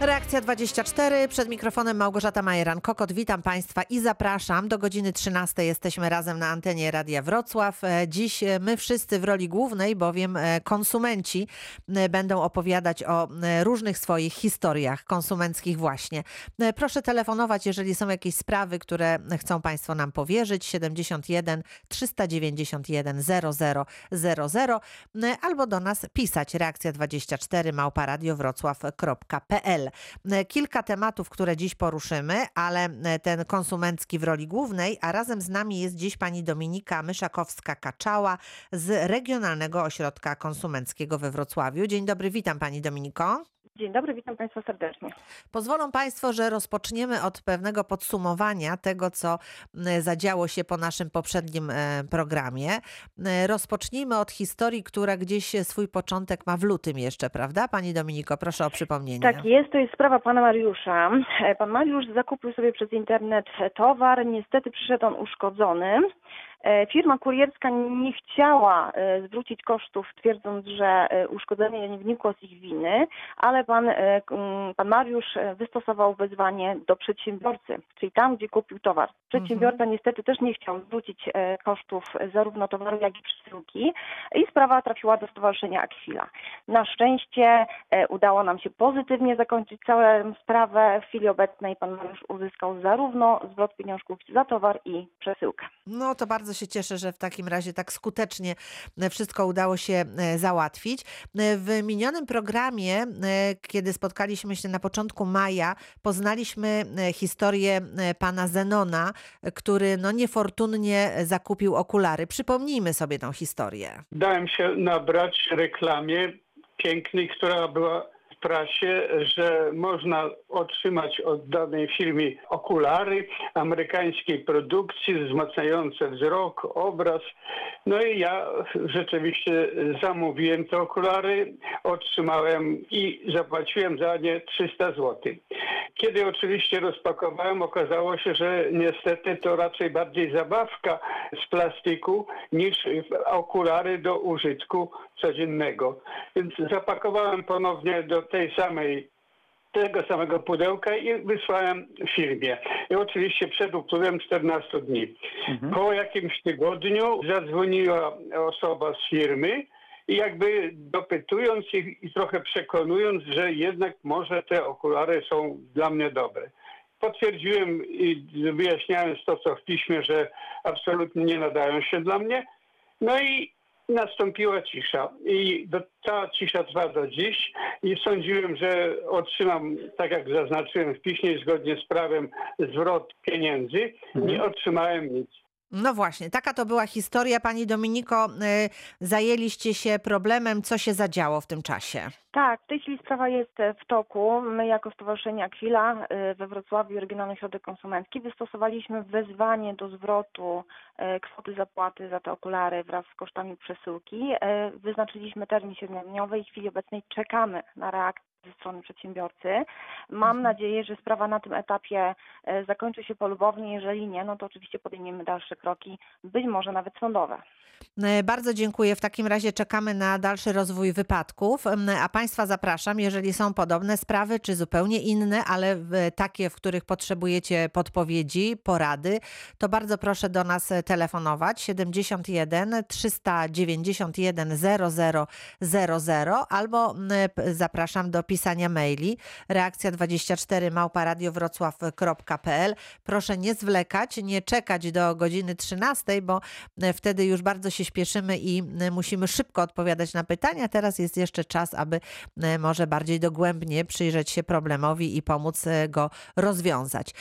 Reakcja 24, przed mikrofonem Małgorzata Majeran-Kokot. Witam Państwa i zapraszam. Do godziny 13 jesteśmy razem na antenie Radia Wrocław. E, Dziś e, my wszyscy w roli głównej, bowiem e, konsumenci będą opowiadać o różnych swoich historiach konsumenckich właśnie. Proszę telefonować, jeżeli są jakieś sprawy, które chcą Państwo nam powierzyć. 71 391 00 00 e, albo do nas pisać reakcja 24 małparadiowrocław.pl. E, Kilka tematów, które dziś poruszymy, ale e, ten konsumencki w roli głównej, a razem z nami jest dziś pani Dominika Myszakowska-Kaczała z Regionalnego Ośrodka Konsumenckiego we Wrocławiu. Dzień dobry, witam pani Dominiko. Dzień dobry, witam Państwa serdecznie. Pozwolą Państwo, że rozpoczniemy od pewnego podsumowania tego, co zadziało się po naszym poprzednim e, programie. Rozpocznijmy od historii, która gdzieś swój początek ma w lutym jeszcze, prawda? Pani Dominiko, proszę o przypomnienie. Tak jest, to jest sprawa pana Mariusza. E, Pan Mariusz zakupił sobie przez internet towar, niestety przyszedł on uszkodzony. E, Firma kurierska nie chciała e, zwrócić kosztów, twierdząc, że e, uszkodzenie nie wynikło z ich winy, ale pan, pan Mariusz wystosował wezwanie do przedsiębiorcy, czyli tam, gdzie kupił towar. Przedsiębiorca niestety też nie chciał zwrócić kosztów zarówno towaru, jak i przesyłki i sprawa trafiła do Stowarzyszenia Akwila. Na szczęście udało nam się pozytywnie zakończyć całą sprawę. W chwili obecnej pan Mariusz uzyskał zarówno zwrot pieniążków za towar i przesyłkę. No to bardzo się cieszę, że w takim razie tak skutecznie e, wszystko udało się e, załatwić. E, W minionym programie, kiedy spotkaliśmy się na początku maja, poznaliśmy historię pana Zenona, który no niefortunnie zakupił okulary. Przypomnijmy sobie tą historię. Dałem się nabrać reklamie pięknej, która była prasie, że można otrzymać od danej firmy okulary amerykańskiej produkcji wzmacniające wzrok, obraz. No i ja rzeczywiście zamówiłem te okulary, otrzymałem i zapłaciłem za nie 300 zł. Kiedy oczywiście rozpakowałem, okazało się, że niestety to raczej bardziej zabawka z plastiku niż okulary do użytku codziennego. Więc zapakowałem ponownie do tej samej tego samego pudełka i wysłałem firmie. I oczywiście przed upływem 14 dni. Po jakimś tygodniu zadzwoniła osoba z firmy i jakby dopytując ich i trochę przekonując, że jednak może te okulary są dla mnie dobre. Potwierdziłem i wyjaśniając to, co w piśmie, że absolutnie nie nadają się dla mnie. No i nastąpiła cisza. I do, ta cisza trwa do dziś i sądziłem, że otrzymam, tak jak zaznaczyłem w piśmie, zgodnie z prawem zwrot pieniędzy. Nie otrzymałem nic. No właśnie, taka to była historia. Pani Dominiko, y, zajęliście się problemem, co się zadziało w tym czasie. Tak, w tej chwili sprawa jest e, w toku. My jako Stowarzyszenie Akwila e, we Wrocławiu Regionalny Ośrodek Konsumencki wystosowaliśmy wezwanie do zwrotu e, kwoty zapłaty za te okulary wraz z kosztami przesyłki. Wyznaczyliśmy termin siedmiodniowy i w chwili obecnej czekamy na reakcję ze strony przedsiębiorcy. Mam nadzieję, że sprawa na tym etapie e, zakończy się polubownie. Jeżeli nie, no to oczywiście podejmiemy dalsze kroki, być może nawet sądowe. E, Bardzo dziękuję. W takim razie czekamy na dalszy rozwój wypadków. A Państwa zapraszam, jeżeli są podobne sprawy, czy zupełnie inne, ale takie, w których potrzebujecie podpowiedzi, porady, to bardzo proszę do nas e, telefonować 71 391 00 00 albo zapraszam do pisania maili reakcja 24 małparadiowrocław.pl. Proszę nie zwlekać, nie czekać do godziny 13, bo e, wtedy już bardzo się śpieszymy i e, musimy szybko odpowiadać na pytania. Teraz jest jeszcze czas, aby e, może bardziej dogłębnie przyjrzeć się problemowi i pomóc go rozwiązać.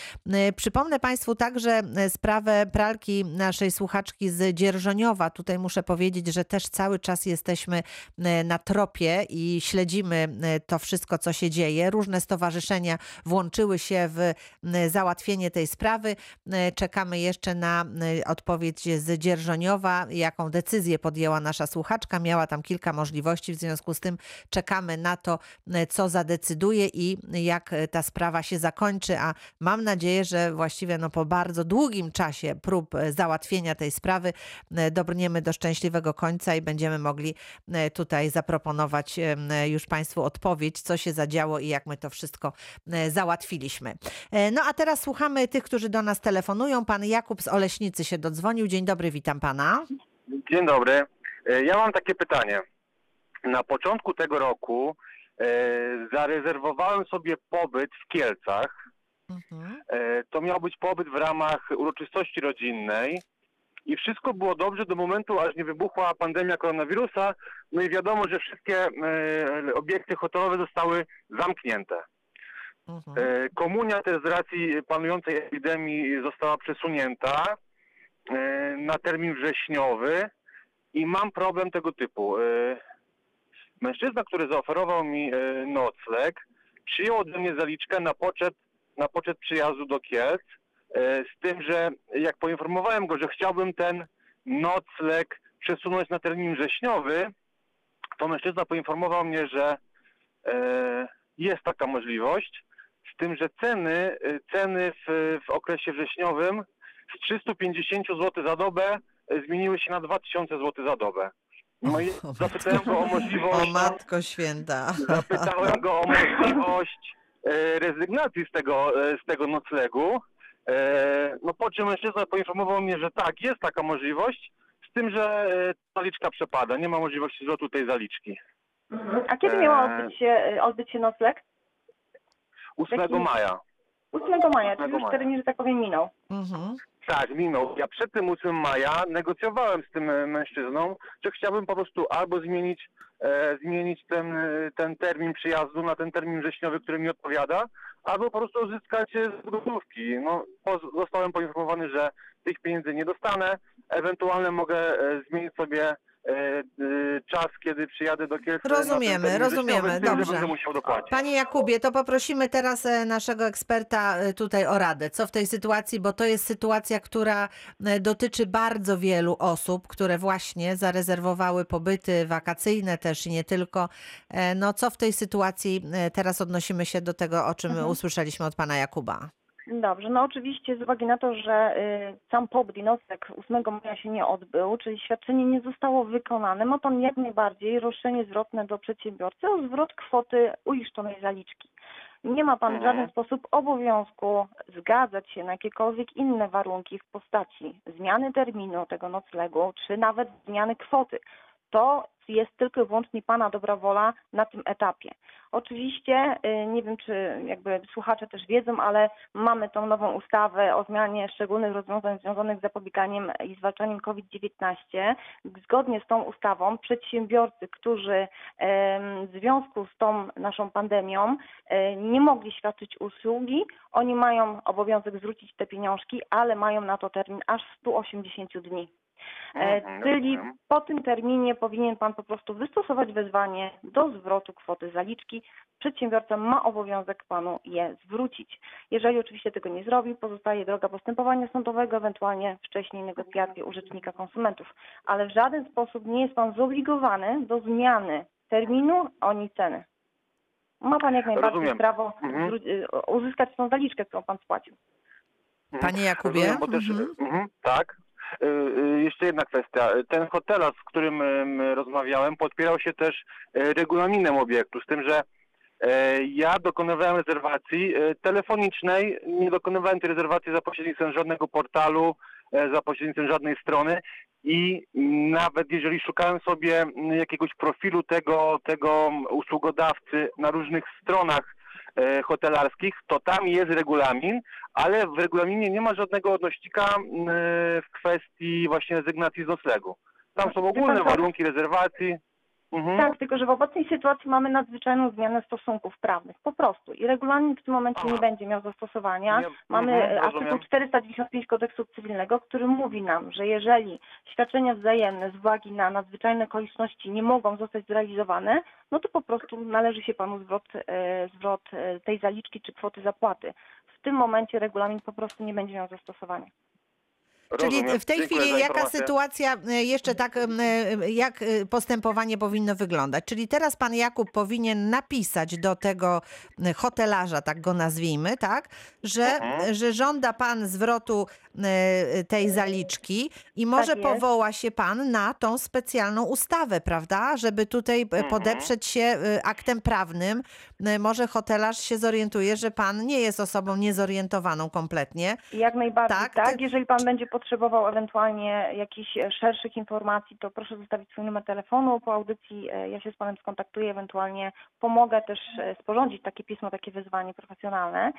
Przypomnę Państwu także sprawę pralki naszej słuchaczki z Dzierżoniowa. Tutaj muszę powiedzieć, że też cały czas jesteśmy na tropie i śledzimy to wszystko, co się dzieje. Różne stowarzyszenia włączyły się w załatwienie tej sprawy. Czekamy jeszcze na odpowiedź z Dzierżoniowa, jaką decyzję podjęła nasza słuchaczka. Miała tam kilka możliwości, w związku z tym czekamy na to, co zadecyduje i jak ta sprawa się zakończy, a mam nadzieję, że właściwie no, po bardzo długim czasie prób załatwienia tej sprawy dobrniemy do szczęśliwego końca i będziemy mogli tutaj zaproponować już Państwu odpowiedź, co się zadziało i jak my to wszystko e, załatwiliśmy. E, No a teraz słuchamy tych, którzy do nas telefonują. Pan Jakub z Oleśnicy się dodzwonił. Dzień dobry, witam pana. Dzień dobry. E, Ja mam takie pytanie. Na początku tego roku zarezerwowałem sobie pobyt w Kielcach. Mhm. To miał być pobyt w ramach uroczystości rodzinnej i wszystko było dobrze do momentu, aż nie wybuchła pandemia koronawirusa. No i wiadomo, że wszystkie e, obiekty hotelowe zostały zamknięte. Mhm. E, Komunia też z racji panującej epidemii została przesunięta e, na termin wrześniowy i mam problem tego typu. Mężczyzna, który zaoferował mi nocleg, przyjął ode mnie zaliczkę na poczet, na poczet przyjazdu do Kielc, z tym, że jak poinformowałem go, że chciałbym ten nocleg przesunąć na termin wrześniowy, to mężczyzna poinformował mnie, że e, jest taka możliwość, z tym, że ceny, e, ceny w, w okresie wrześniowym z 350 zł za dobę e, zmieniły się na 2000 zł za dobę. No i O, zapytałem go o O możliwość, matko święta. zapytałem go o możliwość e, rezygnacji z tego, e, z tego noclegu. E, no po czym mężczyzna poinformował mnie, że tak, jest taka możliwość, z tym, że e, zaliczka przepada, nie ma możliwości zwrotu tej zaliczki. Mhm. A kiedy miał Eee. odbyć się, odbyć się nocleg? 8 Jaki- maja. 8 maja, czyli 8 już maja. termin, że tak powiem, minął. Mhm. Tak, minął. Ja przed tym 8 maja negocjowałem z tym e, mężczyzną, że chciałbym po prostu albo zmienić, e, zmienić ten, e, ten termin przyjazdu na ten termin wrześniowy, który mi odpowiada, albo po prostu uzyskać e, z. No, zostałem poinformowany, że tych pieniędzy nie dostanę. Ewentualnie mogę e, zmienić sobie czas, kiedy przyjadę do Kielc. na ten Rozumiemy, rozumiemy, tym, dobrze. Będę musiał dopłacić. Panie Jakubie, to poprosimy teraz e, naszego eksperta e, tutaj o radę. Co w tej sytuacji, bo to jest sytuacja, która e, dotyczy bardzo wielu osób, które właśnie zarezerwowały pobyty wakacyjne też i nie tylko. E, No co w tej sytuacji e, teraz odnosimy się do tego, o czym Mhm. usłyszeliśmy od pana Jakuba? Dobrze, no oczywiście z uwagi na to, że y, sam pobyt i nocleg 8 maja się nie odbył, czyli świadczenie nie zostało wykonane, ma Pan jak najbardziej roszczenie zwrotne do przedsiębiorcy o zwrot kwoty uiszczonej zaliczki. Nie ma Pan w Mhm. żaden sposób obowiązku zgadzać się na jakiekolwiek inne warunki w postaci zmiany terminu tego noclegu, czy nawet zmiany kwoty. To jest tylko i wyłącznie Pana dobra wola na tym etapie. Oczywiście, y, nie wiem czy jakby słuchacze też wiedzą, ale mamy tą nową ustawę o zmianie szczególnych rozwiązań związanych z zapobieganiem i zwalczaniem COVID-19. Zgodnie z tą ustawą przedsiębiorcy, którzy w związku z tą naszą pandemią e, nie mogli świadczyć usługi, oni mają obowiązek zwrócić te pieniążki, ale mają na to termin aż 180 dni. E, Mhm, Czyli rozumiem. po tym terminie powinien Pan po prostu wystosować wezwanie do zwrotu kwoty zaliczki. Przedsiębiorca ma obowiązek Panu je zwrócić. Jeżeli oczywiście tego nie zrobi, pozostaje droga postępowania sądowego, ewentualnie wcześniej negocjacje u Rzecznika Konsumentów. Ale w żaden sposób nie jest Pan zobligowany do zmiany terminu ani ceny. Ma Pan jak najbardziej Rozumiem. prawo Mhm. zwró- y, uzyskać tą zaliczkę, którą Pan spłacił. Mhm. Panie Jakubie? Rozumiem, bo też, Mhm. mhm, tak. Y, y, Jeszcze jedna kwestia. Ten hotelarz, z którym em, rozmawiałem, podpierał się też e, regulaminem obiektu, z tym, że e, ja dokonywałem rezerwacji e, telefonicznej, nie dokonywałem tej rezerwacji za pośrednictwem żadnego portalu, za pośrednictwem żadnej strony i nawet jeżeli szukałem sobie jakiegoś profilu tego, tego usługodawcy na różnych stronach hotelarskich, to tam jest regulamin, ale w regulaminie nie ma żadnego odnośnika w kwestii właśnie rezygnacji z noclegu. Tam są ogólne warunki rezerwacji. Mhm. Tak, tylko że w obecnej sytuacji mamy nadzwyczajną zmianę stosunków prawnych. Po prostu. I regulamin w tym momencie Aha. nie będzie miał zastosowania. Nie- Mamy mhm, artykuł rozumiem. 495 kodeksu cywilnego, który mówi nam, że jeżeli świadczenia wzajemne z uwagi na nadzwyczajne okoliczności nie mogą zostać zrealizowane, no to po prostu należy się panu zwrot, e, zwrot e, tej zaliczki czy kwoty zapłaty. W tym momencie regulamin po prostu nie będzie miał zastosowania. Czyli w tej Dziękuję chwili jaka sytuacja, e, jeszcze tak, e, jak e, postępowanie powinno wyglądać? Czyli teraz pan Jakub powinien napisać do tego hotelarza, tak go nazwijmy, tak, że, Mhm. że żąda pan zwrotu tej zaliczki i może Tak powoła się pan na tą specjalną ustawę, prawda? Żeby tutaj e, Mhm. podeprzeć się e, aktem prawnym. E, Może hotelarz się zorientuje, że pan nie jest osobą niezorientowaną kompletnie. Jak najbardziej, Tak, tak. Jeżeli pan będzie potrzebował ewentualnie jakichś e, szerszych informacji, to proszę zostawić swój numer telefonu. Po audycji e, ja się z panem skontaktuję, ewentualnie pomogę też e, sporządzić takie pismo, takie wezwanie profesjonalne.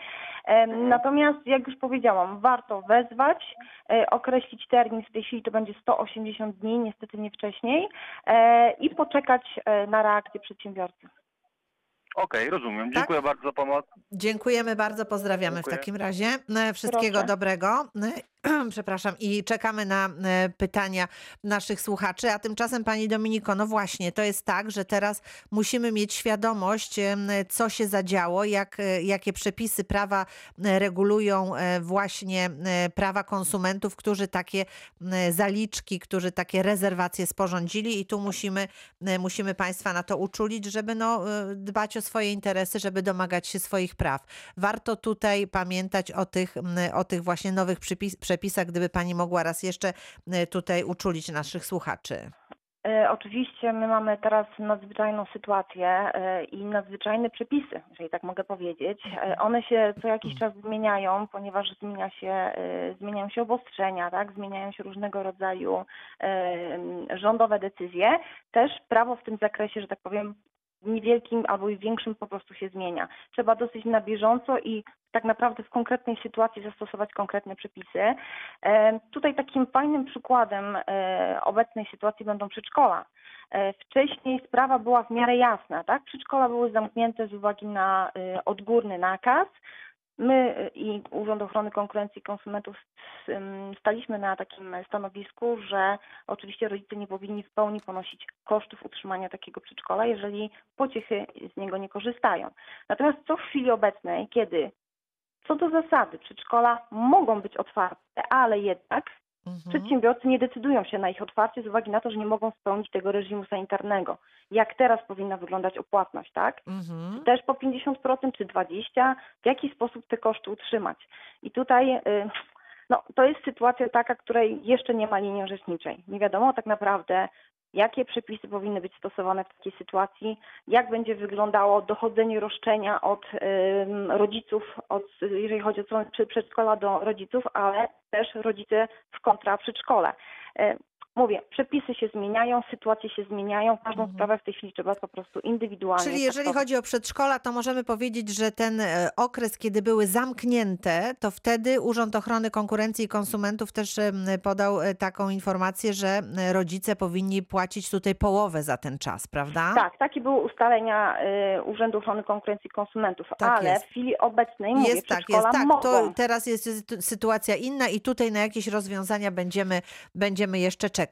E, Natomiast, jak już powiedziałam, warto wezwać, e, określić termin, w tej chwili to będzie 180 dni, niestety nie wcześniej, e, i poczekać e, na reakcję przedsiębiorcy. Okej, rozumiem. Tak? Dziękuję bardzo za pomoc. Dziękujemy bardzo, pozdrawiamy Dziękuję. w takim razie. E, Wszystkiego Proszę. dobrego. E, Przepraszam i czekamy na e, pytania naszych słuchaczy. A tymczasem Pani Dominiko, no właśnie, to jest tak, że teraz musimy mieć świadomość, co się zadziało, jak, jakie przepisy prawa regulują właśnie prawa konsumentów, którzy takie zaliczki, którzy takie rezerwacje sporządzili i tu musimy, musimy Państwa na to uczulić, żeby no, dbać o swoje interesy, żeby domagać się swoich praw. Warto tutaj pamiętać o tych, o tych właśnie nowych przypis, przepisach, gdyby Pani mogła raz jeszcze tutaj uczulić naszych słuchaczy. E, Oczywiście my mamy teraz nadzwyczajną sytuację e, i nadzwyczajne przepisy, jeżeli tak mogę powiedzieć. E, One się co jakiś czas zmieniają, ponieważ zmienia się, zmieniają się obostrzenia, tak? zmieniają się różnego rodzaju rządowe decyzje. Też prawo w tym zakresie, że tak powiem, niewielkim albo i większym po prostu się zmienia. Trzeba dosyć na bieżąco i tak naprawdę w konkretnej sytuacji zastosować konkretne przepisy. E, Tutaj takim fajnym przykładem e, obecnej sytuacji będą przedszkola. E, Wcześniej sprawa była w miarę jasna, tak? Przedszkola były zamknięte z uwagi na odgórny nakaz. My e, i Urząd Ochrony Konkurencji i Konsumentów staliśmy na takim stanowisku, że oczywiście rodzice nie powinni w pełni ponosić kosztów utrzymania takiego przedszkola, jeżeli pociechy z niego nie korzystają. Natomiast co w chwili obecnej, kiedy co do zasady przedszkola mogą być otwarte, ale jednak Mhm. przedsiębiorcy nie decydują się na ich otwarcie z uwagi na to, że nie mogą spełnić tego reżimu sanitarnego. Jak teraz powinna wyglądać opłatność, tak? Mhm. Też po 50% czy 20%, w jaki sposób te koszty utrzymać. I tutaj y, no, to jest sytuacja taka, której jeszcze nie ma linii orzeczniczej. Nie wiadomo tak naprawdę, jakie przepisy powinny być stosowane w takiej sytuacji, jak będzie wyglądało dochodzenie roszczenia od rodziców, od, jeżeli chodzi o przedszkola do rodziców, ale też rodzice w kontra przedszkole. Mówię, przepisy się zmieniają, sytuacje się zmieniają, każdą Mhm. sprawę w tej chwili trzeba po prostu indywidualnie Czyli jeżeli chodzi o przedszkola, to możemy powiedzieć, że ten e, okres, kiedy były zamknięte, to wtedy Urząd Ochrony Konkurencji i Konsumentów też podał e, taką informację, że e, rodzice powinni płacić tutaj połowę za ten czas, prawda? Tak, takie były ustalenia Urzędu Ochrony Konkurencji i Konsumentów, Tak ale jest. w chwili obecnej mówię, Jest tak, jest tak. mogą. To teraz jest sytu- sytuacja inna i tutaj na jakieś rozwiązania będziemy, będziemy jeszcze czekać.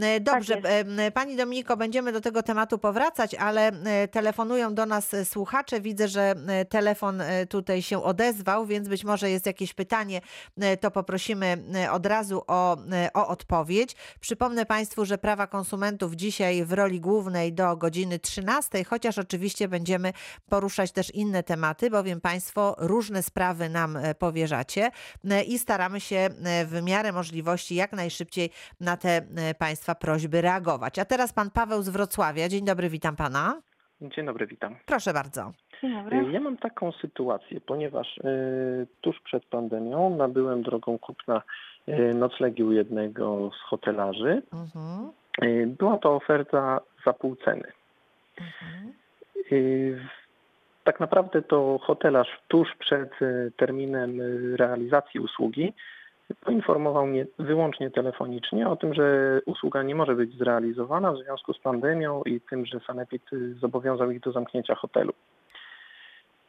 E, Dobrze, Tak jest. em, Pani Dominiko, będziemy do tego tematu powracać, ale e, telefonują do nas e, słuchacze. Widzę, że e, telefon e, tutaj się odezwał, więc być może jest jakieś pytanie, e, to poprosimy e, od razu o, e, o odpowiedź. Przypomnę Państwu, że prawa konsumentów dzisiaj w roli głównej do godziny 13, chociaż oczywiście będziemy poruszać też inne tematy, bowiem Państwo różne sprawy nam e, powierzacie e, i staramy się e, w miarę możliwości jak najszybciej na te e, Państwa prośby reagować. A teraz Pan Paweł z Wrocławia. Dzień dobry, witam Pana. Dzień dobry, witam. Proszę bardzo. Dzień dobry. Ja mam taką sytuację, ponieważ y, tuż przed pandemią nabyłem drogą kupna y, noclegi u jednego z hotelarzy. Mhm. Y, była to oferta za pół ceny. Mhm. Y, tak naprawdę to hotelarz tuż przed y, terminem y, realizacji usługi poinformował mnie wyłącznie telefonicznie o tym, że usługa nie może być zrealizowana w związku z pandemią i tym, że Sanepid zobowiązał ich do zamknięcia hotelu.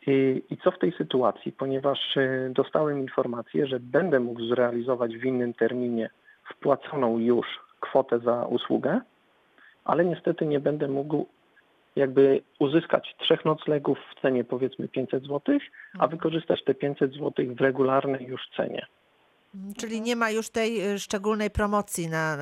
I, I co w tej sytuacji? Ponieważ y, dostałem informację, że będę mógł zrealizować w innym terminie wpłaconą już kwotę za usługę, ale niestety nie będę mógł jakby uzyskać trzech noclegów w cenie powiedzmy 500 zł, a wykorzystać te 500 zł w regularnej już cenie. Czyli nie ma już tej y, szczególnej promocji, na,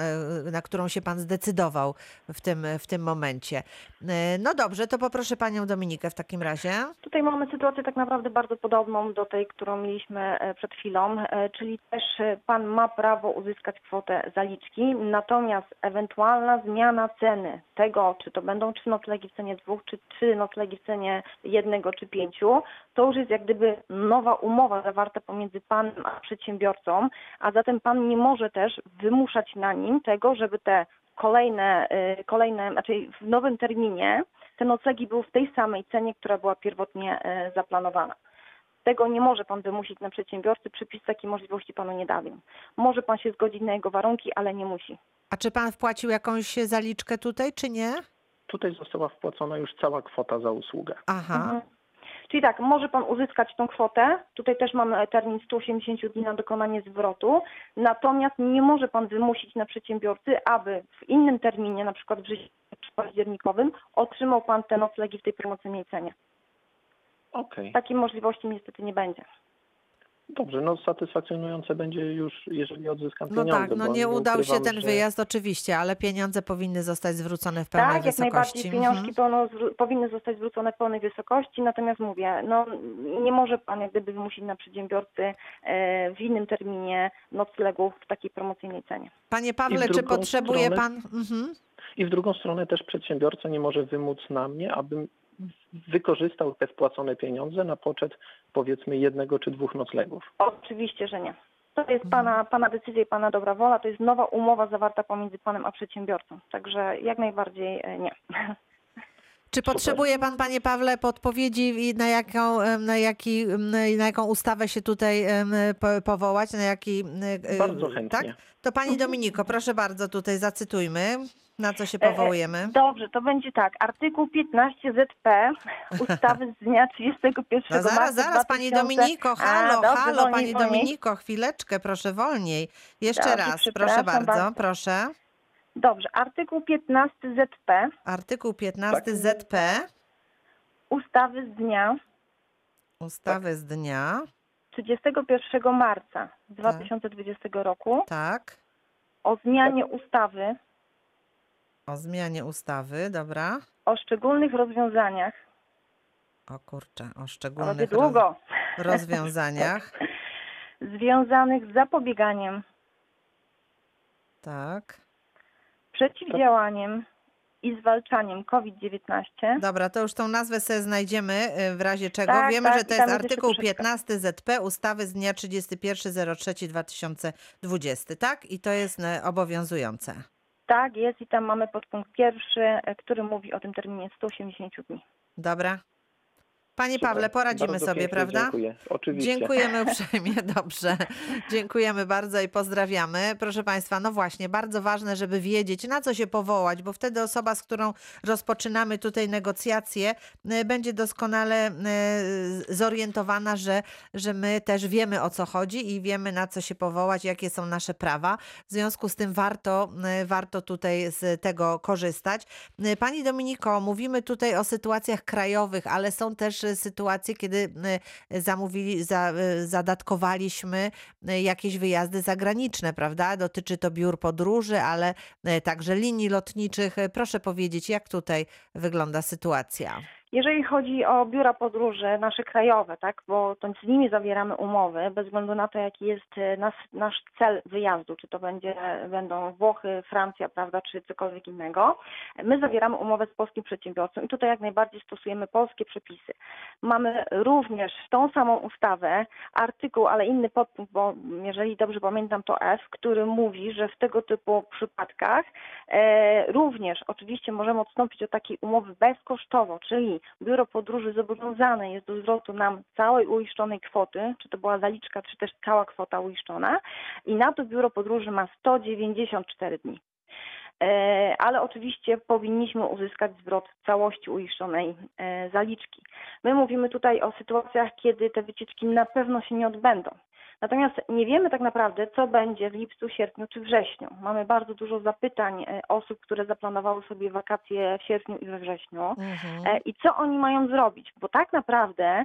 y, na którą się pan zdecydował w tym, w tym momencie. Y, No dobrze, to poproszę panią Dominikę w takim razie. Tutaj mamy sytuację tak naprawdę bardzo podobną do tej, którą mieliśmy e, przed chwilą, e, czyli też e, pan ma prawo uzyskać kwotę zaliczki, natomiast ewentualna zmiana ceny tego, czy to będą trzy noclegi w cenie dwóch, czy trzy noclegi w cenie jednego czy pięciu, to już jest jak gdyby nowa umowa zawarta pomiędzy panem a przedsiębiorcą, a zatem pan nie może też wymuszać na nim tego, żeby te kolejne, y, kolejne, znaczy w nowym terminie te noclegi były w tej samej cenie, która była pierwotnie y, zaplanowana. Tego nie może pan wymusić na przedsiębiorcy, przepis takiej możliwości panu nie dają. Może pan się zgodzić na jego warunki, ale nie musi. A czy pan wpłacił jakąś zaliczkę tutaj, czy nie? Tutaj została wpłacona już cała kwota za usługę. Aha. Mhm. Czyli tak, może pan uzyskać tą kwotę. Tutaj też mamy termin 180 dni na dokonanie zwrotu. Natomiast nie może pan wymusić na przedsiębiorcy, aby w innym terminie, na przykład wrześniowym czy październikowym, otrzymał pan te noclegi w tej promocyjnej cenie. Okej, Takiej możliwości niestety nie będzie. Dobrze, no satysfakcjonujące będzie już, jeżeli odzyskam No pieniądze. tak, no nie udał się ten że- wyjazd oczywiście, ale pieniądze powinny zostać zwrócone w pełnej Tak, jak najbardziej wysokości. pieniążki Mhm. pełno, powinny zostać zwrócone w pełnej wysokości, natomiast mówię, no nie może pan jak gdyby wymusić na przedsiębiorcy e, w innym terminie noclegów w takiej promocyjnej cenie. Panie Pawle, czy potrzebuje stronę- pan... Mhm. I w drugą stronę też przedsiębiorca nie może wymóc na mnie, abym wykorzystał te wpłacone pieniądze na poczet powiedzmy jednego czy dwóch noclegów. Oczywiście, że nie. To jest pana, pana decyzja i pana dobra wola, to jest nowa umowa zawarta pomiędzy panem a przedsiębiorcą. Także jak najbardziej e, nie. Czy potrzebuje pan, panie Pawle, podpowiedzi i na jaką, em, na jaki, na jaką ustawę się tutaj powołać, na jaki... Bardzo Tak? chętnie. To pani Dominiko, proszę bardzo, tutaj zacytujmy, na co się E, e, powołujemy. Dobrze, to będzie tak. Artykuł 15 ZP ustawy z dnia 31 No zaraz, marca zaraz, pani 2000 Dominiko, A, halo, dobrze, halo, wolniej, pani wolniej. Dominiko, chwileczkę, proszę wolniej. Jeszcze Dobrze, raz, proszę bardzo, bardzo. proszę. Dobrze, artykuł 15 ZP Artykuł 15 Tak. ZP, ustawy z dnia ustawy z dnia, 31 marca 2020 roku tak, o zmianie ustawy o zmianie ustawy, dobra. o szczególnych rozwiązaniach. O kurczę, o szczególnych długo. roz, rozwiązaniach, Związanych z zapobieganiem, tak. przeciwdziałaniem i zwalczaniem COVID-19. Dobra, to już tą nazwę sobie znajdziemy y, w razie czego. Tak, Wiemy, tak, że to jest artykuł troszeczkę. 15 ZP ustawy z dnia 31.03.2020, tak? I to jest e, obowiązujące. Tak, jest i tam mamy podpunkt pierwszy, e, który mówi o tym terminie 180 dni. Dobra? Panie Super. Pawle, poradzimy Bardzo sobie, prawda? Dziękuję. Oczywiście. Dziękujemy uprzejmie, dobrze. Dziękujemy bardzo i pozdrawiamy. Proszę Państwa, no właśnie, bardzo ważne, żeby wiedzieć, na co się powołać, bo wtedy osoba, z którą rozpoczynamy tutaj negocjacje, y, będzie doskonale y, zorientowana, że, że my też wiemy, o co chodzi i wiemy, na co się powołać, jakie są nasze prawa. W związku z tym warto, y, warto tutaj z tego korzystać. Pani Dominiko, mówimy tutaj o sytuacjach krajowych, ale są też sytuacje, kiedy y, zamówili, za, y, zadatkowaliśmy y, jakieś wyjazdy zagraniczne, prawda? Dotyczy to biur podróży, ale także linii lotniczych. Proszę powiedzieć, jak tutaj wygląda sytuacja? Jeżeli chodzi o biura podróży, nasze krajowe, tak, bo to z nimi zawieramy umowy, bez względu na to, jaki jest nas, nasz cel wyjazdu, czy to będzie, będą Włochy, Francja, prawda, czy cokolwiek innego, my zawieramy umowę z polskim przedsiębiorcą i tutaj jak najbardziej stosujemy polskie przepisy. Mamy również tą samą ustawę, artykuł, ale inny podpunkt, bo jeżeli dobrze pamiętam, to F, który mówi, że w tego typu przypadkach e, również oczywiście możemy odstąpić od takiej umowy bezkosztowo, czyli biuro podróży zobowiązane jest do zwrotu nam całej uiszczonej kwoty, czy to była zaliczka, czy też cała kwota uiszczona i na to biuro podróży ma 194 dni. E, Ale oczywiście powinniśmy uzyskać zwrot całości uiszczonej e, zaliczki. My mówimy tutaj o sytuacjach, kiedy te wycieczki na pewno się nie odbędą. Natomiast nie wiemy tak naprawdę, co będzie w lipcu, sierpniu czy wrześniu. Mamy bardzo dużo zapytań e, osób, które zaplanowały sobie wakacje w sierpniu i we wrześniu. Mhm. I co oni mają zrobić? Bo tak naprawdę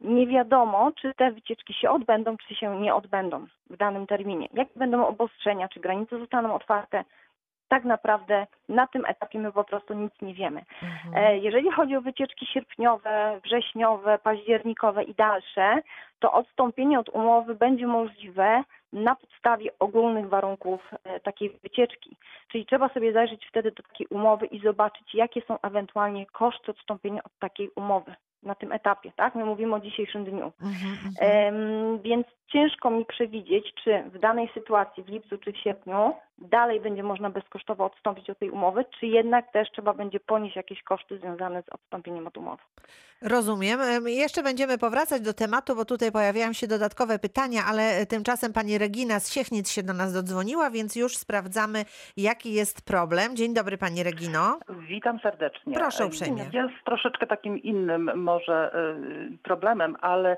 nie wiadomo, czy te wycieczki się odbędą, czy się nie odbędą w danym terminie. Jakie będą obostrzenia, czy granice zostaną otwarte? Tak naprawdę na tym etapie my po prostu nic nie wiemy. Mhm. E, Jeżeli chodzi o wycieczki sierpniowe, wrześniowe, październikowe i dalsze, to odstąpienie od umowy będzie możliwe na podstawie ogólnych warunków e, takiej wycieczki. Czyli trzeba sobie zajrzeć wtedy do takiej umowy i zobaczyć, jakie są ewentualnie koszty odstąpienia od takiej umowy na tym etapie, tak? My mówimy o dzisiejszym dniu. Mhm. Em, więc ciężko mi przewidzieć, czy w danej sytuacji w lipcu czy w sierpniu dalej będzie można bezkosztowo odstąpić od tej umowy, czy jednak też trzeba będzie ponieść jakieś koszty związane z odstąpieniem od umowy. Rozumiem. Em, Jeszcze będziemy powracać do tematu, bo tutaj pojawiają się dodatkowe pytania, ale e, tymczasem pani Regina z Siechnic się do nas dodzwoniła, więc już sprawdzamy, jaki jest problem. Dzień dobry pani Regino. Witam serdecznie. Proszę uprzejmie. Ja z troszeczkę takim innym może y, problemem, ale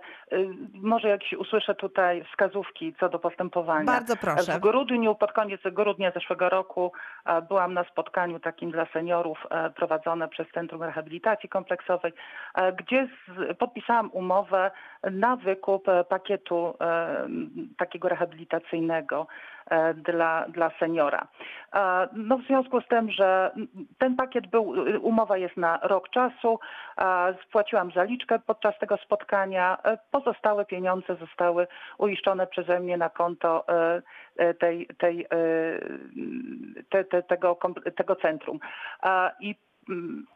może jakieś usłyszę tutaj wskazówki co do postępowania. Bardzo proszę. W grudniu, pod koniec grudnia zeszłego roku e, byłam na spotkaniu takim dla seniorów e, prowadzone przez Centrum Rehabilitacji Kompleksowej, e, gdzie podpisałam umowę na wykup pakietu takiego rehabilitacyjnego dla, dla seniora. E, No w związku z tym, że ten pakiet był, umowa jest na rok czasu, e, spłaciłam zaliczkę podczas tego spotkania, e, pozostałe pieniądze zostały uiszczone przeze mnie na konto e, e, tej, tej, e, te, te, tego, tego centrum. E, I mm,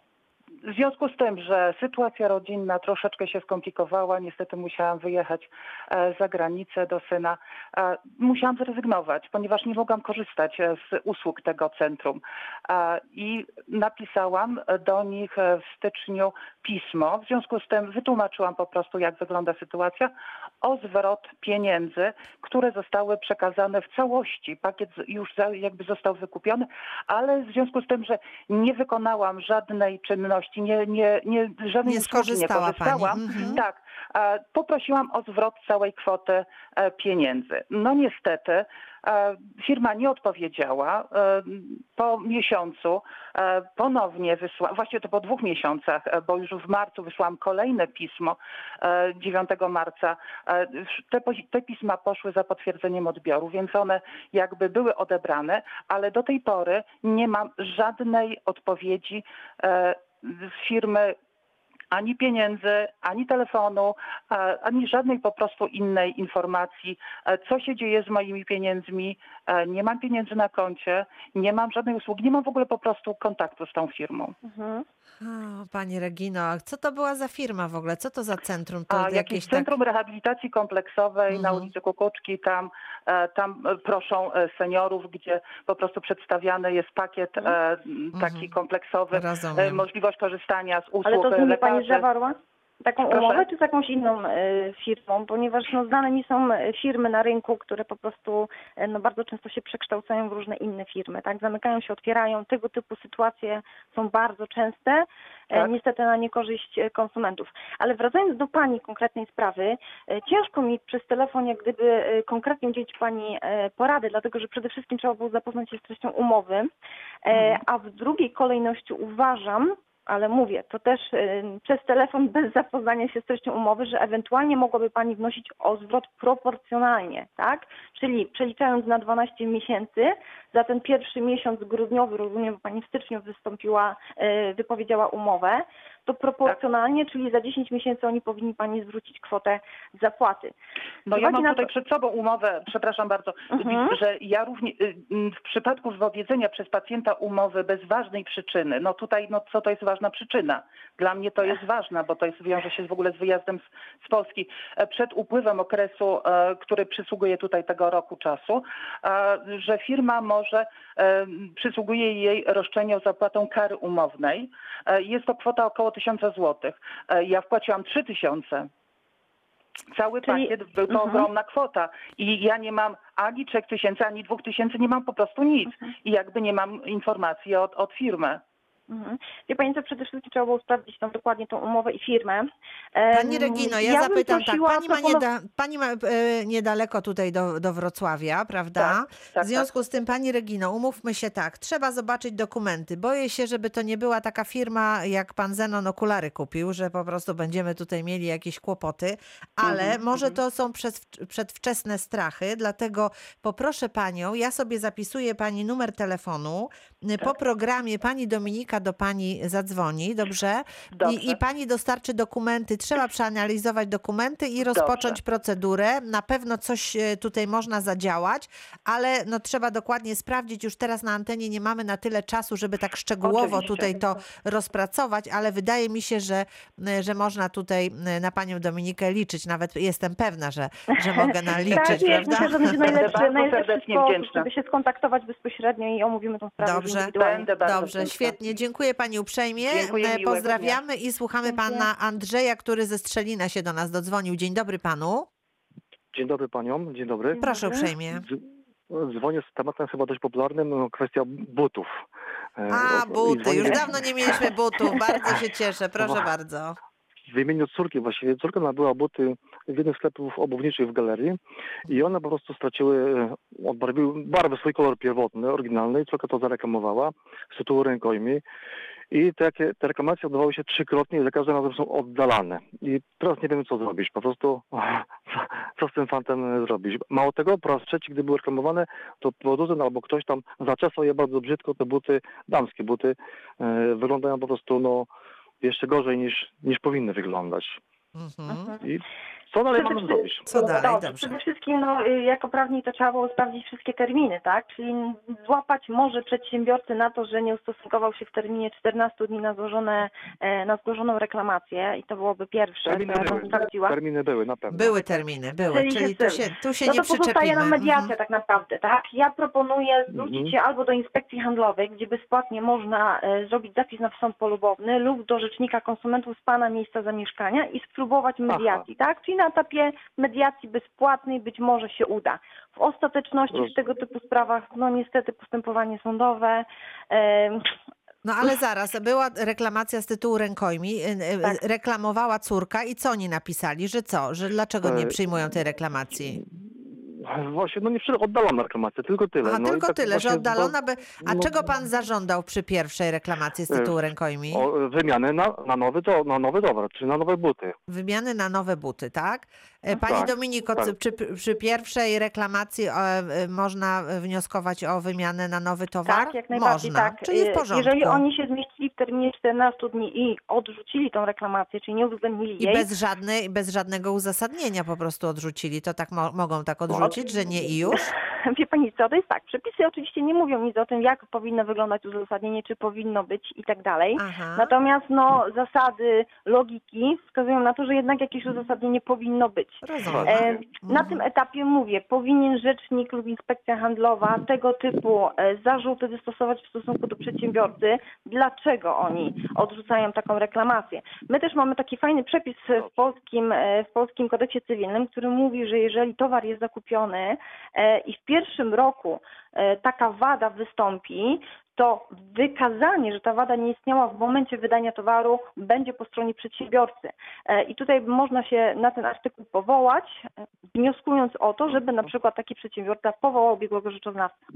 w związku z tym, że sytuacja rodzinna troszeczkę się skomplikowała, niestety musiałam wyjechać e, za granicę do syna. E, Musiałam zrezygnować, ponieważ nie mogłam korzystać e, z usług tego centrum. I napisałam do nich w styczniu pismo. W związku z tym wytłumaczyłam po prostu, jak wygląda sytuacja, o zwrot pieniędzy, które zostały przekazane w całości. Pakiet już jakby został wykupiony, ale w związku z tym, że nie wykonałam żadnej czynności, nie, nie, nie, żadnej Nie nie skorzystała pani. korzystałam, Mhm. tak, e, poprosiłam o zwrot całej kwoty e, pieniędzy. No niestety e, firma nie odpowiedziała. Po miesiącu ponownie wysłałam, właściwie to po dwóch miesiącach, bo już w marcu wysłałam kolejne pismo e, 9 marca. Te, te pisma poszły za potwierdzeniem odbioru, więc one jakby były odebrane, ale do tej pory nie mam żadnej odpowiedzi z firmy ani pieniędzy, ani telefonu, ani żadnej po prostu innej informacji, co się dzieje z moimi pieniędzmi. Nie mam pieniędzy na koncie, nie mam żadnej usługi, nie mam w ogóle po prostu kontaktu z tą firmą. Mhm. O, pani Regino, a co to była za firma w ogóle? Co to za centrum? To A jakieś Centrum Rehabilitacji Kompleksowej na Mhm. ulicy Kukuczki, tam, e, tam e, proszą e, seniorów, gdzie po prostu przedstawiany jest pakiet e, taki Mhm. kompleksowy, Rozumiem. możliwość korzystania z usług Ale to z nimi lekarzy. Pani zawarła? Taką Proszę? umowę, czy z jakąś inną e, firmą? Ponieważ no, znane mi są e, firmy na rynku, które po prostu e, no, bardzo często się przekształcają w różne inne firmy. Tak, zamykają się, otwierają. Tego typu sytuacje są bardzo częste, Tak. niestety na niekorzyść konsumentów. Ale wracając do Pani konkretnej sprawy, ciężko mi przez telefon jak gdyby konkretnie udzielić Pani porady, dlatego że przede wszystkim trzeba było zapoznać się z treścią umowy, Mhm. a w drugiej kolejności uważam, ale mówię, to też y, przez telefon bez zapoznania się z treścią umowy, że ewentualnie mogłaby Pani wnosić o zwrot proporcjonalnie, tak? Czyli przeliczając na 12 miesięcy, za ten pierwszy miesiąc grudniowy, rozumiem, bo Pani w styczniu wystąpiła, y, wypowiedziała umowę, to proporcjonalnie, czyli za 10 miesięcy oni powinni Pani zwrócić kwotę zapłaty. No ja mam tutaj to- przed sobą umowę, przepraszam bardzo, Mhm. że ja również y, w przypadku wypowiedzenia przez pacjenta umowy bez ważnej przyczyny, no tutaj no co to jest ważna przyczyna? Dla mnie to jest ważna, bo to jest, wiąże się w ogóle z wyjazdem z, z Polski. E, Przed upływem okresu, e, który przysługuje tutaj tego roku czasu, e, że firma może, przysługuje jej roszczenie o zapłatą kary umownej. Jest to kwota około 1000 zł. Ja wpłaciłam 3000. Cały Czyli- pakiet był to Mhm. ogromna kwota i ja nie mam ani 3 tysięcy, ani 2 tysięcy, nie mam po prostu nic. Mhm. I jakby nie mam informacji od, od firmy. Mhm. Wie Pani co, przede wszystkim trzeba było sprawdzić tą dokładnie tą umowę i firmę, Pani Regino, ja, bym zapytam tak, pani ma, nieda, pani ma e, niedaleko tutaj do, do Wrocławia, prawda? tak, w związku z tym, pani Regino, umówmy się tak, trzeba zobaczyć dokumenty. Boję się, żeby to nie była taka firma, jak pan Zenon okulary kupił, że po prostu będziemy tutaj mieli jakieś kłopoty, ale Mhm, może to są przez, przedwczesne strachy, dlatego poproszę panią, ja sobie zapisuję pani numer telefonu, y, Tak. po programie pani Dominika do pani zadzwoni, dobrze? Dobrze. I, I pani dostarczy dokumenty, trzeba przeanalizować dokumenty i rozpocząć procedurę. Na pewno coś e, tutaj można zadziałać, ale no trzeba dokładnie sprawdzić. Już teraz na antenie nie mamy na tyle czasu, żeby tak szczegółowo Oczywiście. tutaj to rozpracować, ale wydaje mi się, że, e, że można tutaj na panią Dominikę liczyć. Nawet jestem pewna, że, że mogę na tak, prawda? myślę, że będzie najlepszy, bardzo najlepszy sposób, wdzięczna. żeby się skontaktować bezpośrednio i omówimy tą sprawę Dobrze. Indywidualnie. Będę bardzo Dobrze, wdzięczna. świetnie. Dziękuję pani uprzejmie. Dziękuję, E, Pozdrawiamy i słuchamy Dziękuję. pana Andrzeja, który ze Strzelina się do nas dodzwonił. Dzień dobry panu. Dzień dobry paniom, dzień dobry. Proszę uprzejmie. Dzwonię z tematem chyba dość popularnym, no, kwestia butów. E, A, buty. Już dawno nie mieliśmy butów. Bardzo się cieszę. Proszę Ła. bardzo. W imieniu córki właściwie. Córka nabyła buty w jednym z sklepów obuwniczych w galerii i one po prostu straciły, e, odbarwiły barwę, swój kolor pierwotny, oryginalny córka to zareklamowała z tytułu rękojmi. I takie, te reklamacje odbywały się trzykrotnie i za każdym razem są oddalane. I teraz nie wiemy co zrobić. Po prostu co z tym fantem zrobić. Mało tego, po raz trzeci, gdy były reklamowane, to producent albo ktoś tam zaczesał je bardzo brzydko, te buty, damskie buty, e, wyglądają po prostu no, jeszcze gorzej niż, niż powinny wyglądać. Mhm. I co dalej Przede mamy wszystkim- zrobić? Co dalej? Dobrze, Dobrze. Przede wszystkim no, y, jako prawnik to trzeba było sprawdzić wszystkie terminy, tak? Czyli złapać może przedsiębiorcy na to, że nie ustosunkował się w terminie 14 dni na, złożone, e, na złożoną reklamację i to byłoby pierwsze, Terminy co ja bym były, sprawdziła. terminy były na pewno. Były terminy, były. Czyli Czyli się tu się, tu się No nie to pozostaje nam mediacja Mhm. tak naprawdę, tak? Ja proponuję zwrócić Mhm. się albo do inspekcji handlowej, gdzie bezpłatnie można e, zrobić zapis na sąd polubowny lub do rzecznika konsumentów z pana miejsca zamieszkania i spróbować mediacji, tak? Czyli na etapie mediacji bezpłatnej być może się uda. W ostateczności w tego typu sprawach, no niestety postępowanie sądowe, e, No ale zaraz, była reklamacja z tytułu rękojmi, y, y, Tak. reklamowała córka i co oni napisali? Że co? Że dlaczego nie E, przyjmują tej reklamacji? Właśnie, no nie oddalona reklamacja, tylko tyle. Aha, no tylko tak tyle, że oddalona by... A no- czego pan zażądał przy pierwszej reklamacji z E, tytułu rękojmi? O, wymianę na, na, nowy, to, na nowy towar, czy na nowe buty. Wymiany na nowe buty, tak? E, Pani Tak, Dominiko, tak. czy przy, pierwszej reklamacji e, e, można wnioskować o wymianę na nowy towar? Tak, jak najbardziej można. tak. Czyli w porządku. Jeżeli oni się zmieścili w terminie 14 dni i odrzucili tą reklamację, czyli nie uwzględnili I jej, bez, żadnej, bez żadnego uzasadnienia po prostu odrzucili. To tak mo- mogą tak odrzucić, że nie i już? Wie pani co, to jest tak, przepisy oczywiście nie mówią nic o tym, jak powinno wyglądać uzasadnienie, czy powinno być i tak dalej. Aha. Natomiast no, zasady logiki wskazują na to, że jednak jakieś uzasadnienie powinno być. Rozumiem. E, na tym etapie mówię, powinien rzecznik lub inspekcja handlowa tego typu e, zarzuty wystosować w stosunku do przedsiębiorcy, dlaczego oni odrzucają taką reklamację. My też mamy taki fajny przepis w polskim, e, w polskim kodeksie cywilnym, który mówi, że jeżeli towar jest zakupiony e, i w pierwszym roku e, taka wada wystąpi, to wykazanie, że ta wada nie istniała w momencie wydania towaru, będzie po stronie przedsiębiorcy. E, I tutaj można się na ten artykuł powołać, e, wnioskując o to, żeby na przykład taki przedsiębiorca powołał biegłego rzeczoznawcę.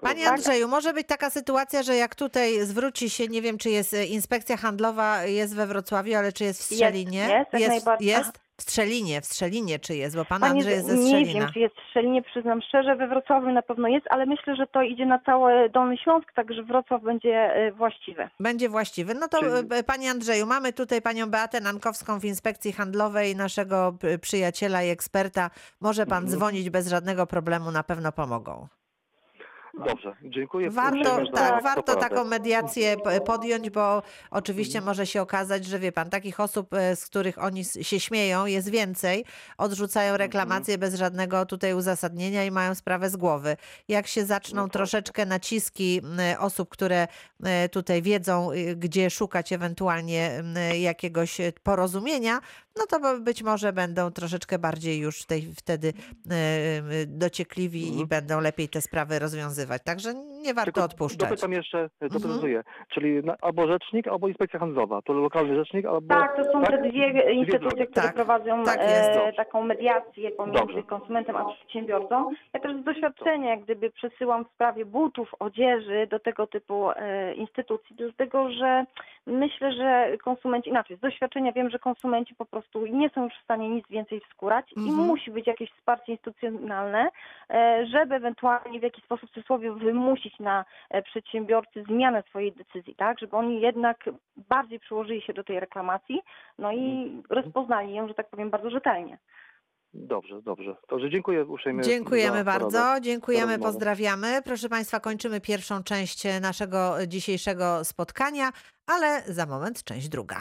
Panie Tak. Andrzeju, może być taka sytuacja, że jak tutaj zwróci się, nie wiem, czy jest e, inspekcja handlowa, jest we Wrocławiu, ale czy jest w Strzelinie? jest, jak najbardziej. jest? W Strzelinie, w Strzelinie czy jest, bo pan Panie, Andrzej jest ze nie Strzelina. wiem, czy jest w Szczelinie, przyznam szczerze, we Wrocławiu na pewno jest, ale myślę, że to idzie na cały Dolny Śląsk, także Wrocław będzie e, właściwy. Będzie właściwy. No to Czyli- e, Panie Andrzeju, mamy tutaj Panią Beatę Nankowską w Inspekcji Handlowej, naszego przyjaciela i eksperta. Może Pan Mhm. dzwonić bez żadnego problemu, na pewno pomogą. Dobrze, dziękuję. Warto, tak, za warto taką mediację podjąć, bo Mhm. oczywiście może się okazać, że wie pan, takich osób, e, z których oni się śmieją, jest więcej, odrzucają Mhm. reklamacje bez żadnego tutaj uzasadnienia i mają sprawę z głowy. Jak się zaczną No tak. troszeczkę naciski osób, które e, tutaj wiedzą, y, gdzie szukać ewentualnie jakiegoś e, porozumienia, no to być może będą troszeczkę bardziej już tej, wtedy e, e, dociekliwi i Mhm. będą lepiej te sprawy rozwiązywać. Także nie warto Tylko odpuszczać. Dopytam jeszcze, Mhm. doprecyzuję. Czyli na, albo rzecznik, albo inspekcja handlowa. To lokalny rzecznik, albo... Tak, to są te dwie instytucje, drogi. które Tak, prowadzą tak e, taką mediację pomiędzy Dobrze. konsumentem a przedsiębiorcą. Ja też z doświadczenia, jak gdyby przesyłam w sprawie butów, odzieży do tego typu e, instytucji, dlatego że myślę, że konsumenci, inaczej, z doświadczenia wiem, że konsumenci po prostu nie są już w stanie nic więcej wskórać i Mhm. musi być jakieś wsparcie instytucjonalne, e, żeby ewentualnie w jakiś sposób w cudzysłowie wymusić na e, przedsiębiorcy zmianę swojej decyzji, tak, żeby oni jednak bardziej przyłożyli się do tej reklamacji, no i rozpoznali ją, że tak powiem, bardzo rzetelnie. Dobrze, dobrze. Także dziękuję uprzejmie Dziękujemy bardzo, poradę. dziękujemy, pozdrawiamy. Proszę Państwa, kończymy pierwszą część naszego dzisiejszego spotkania, ale za moment część druga.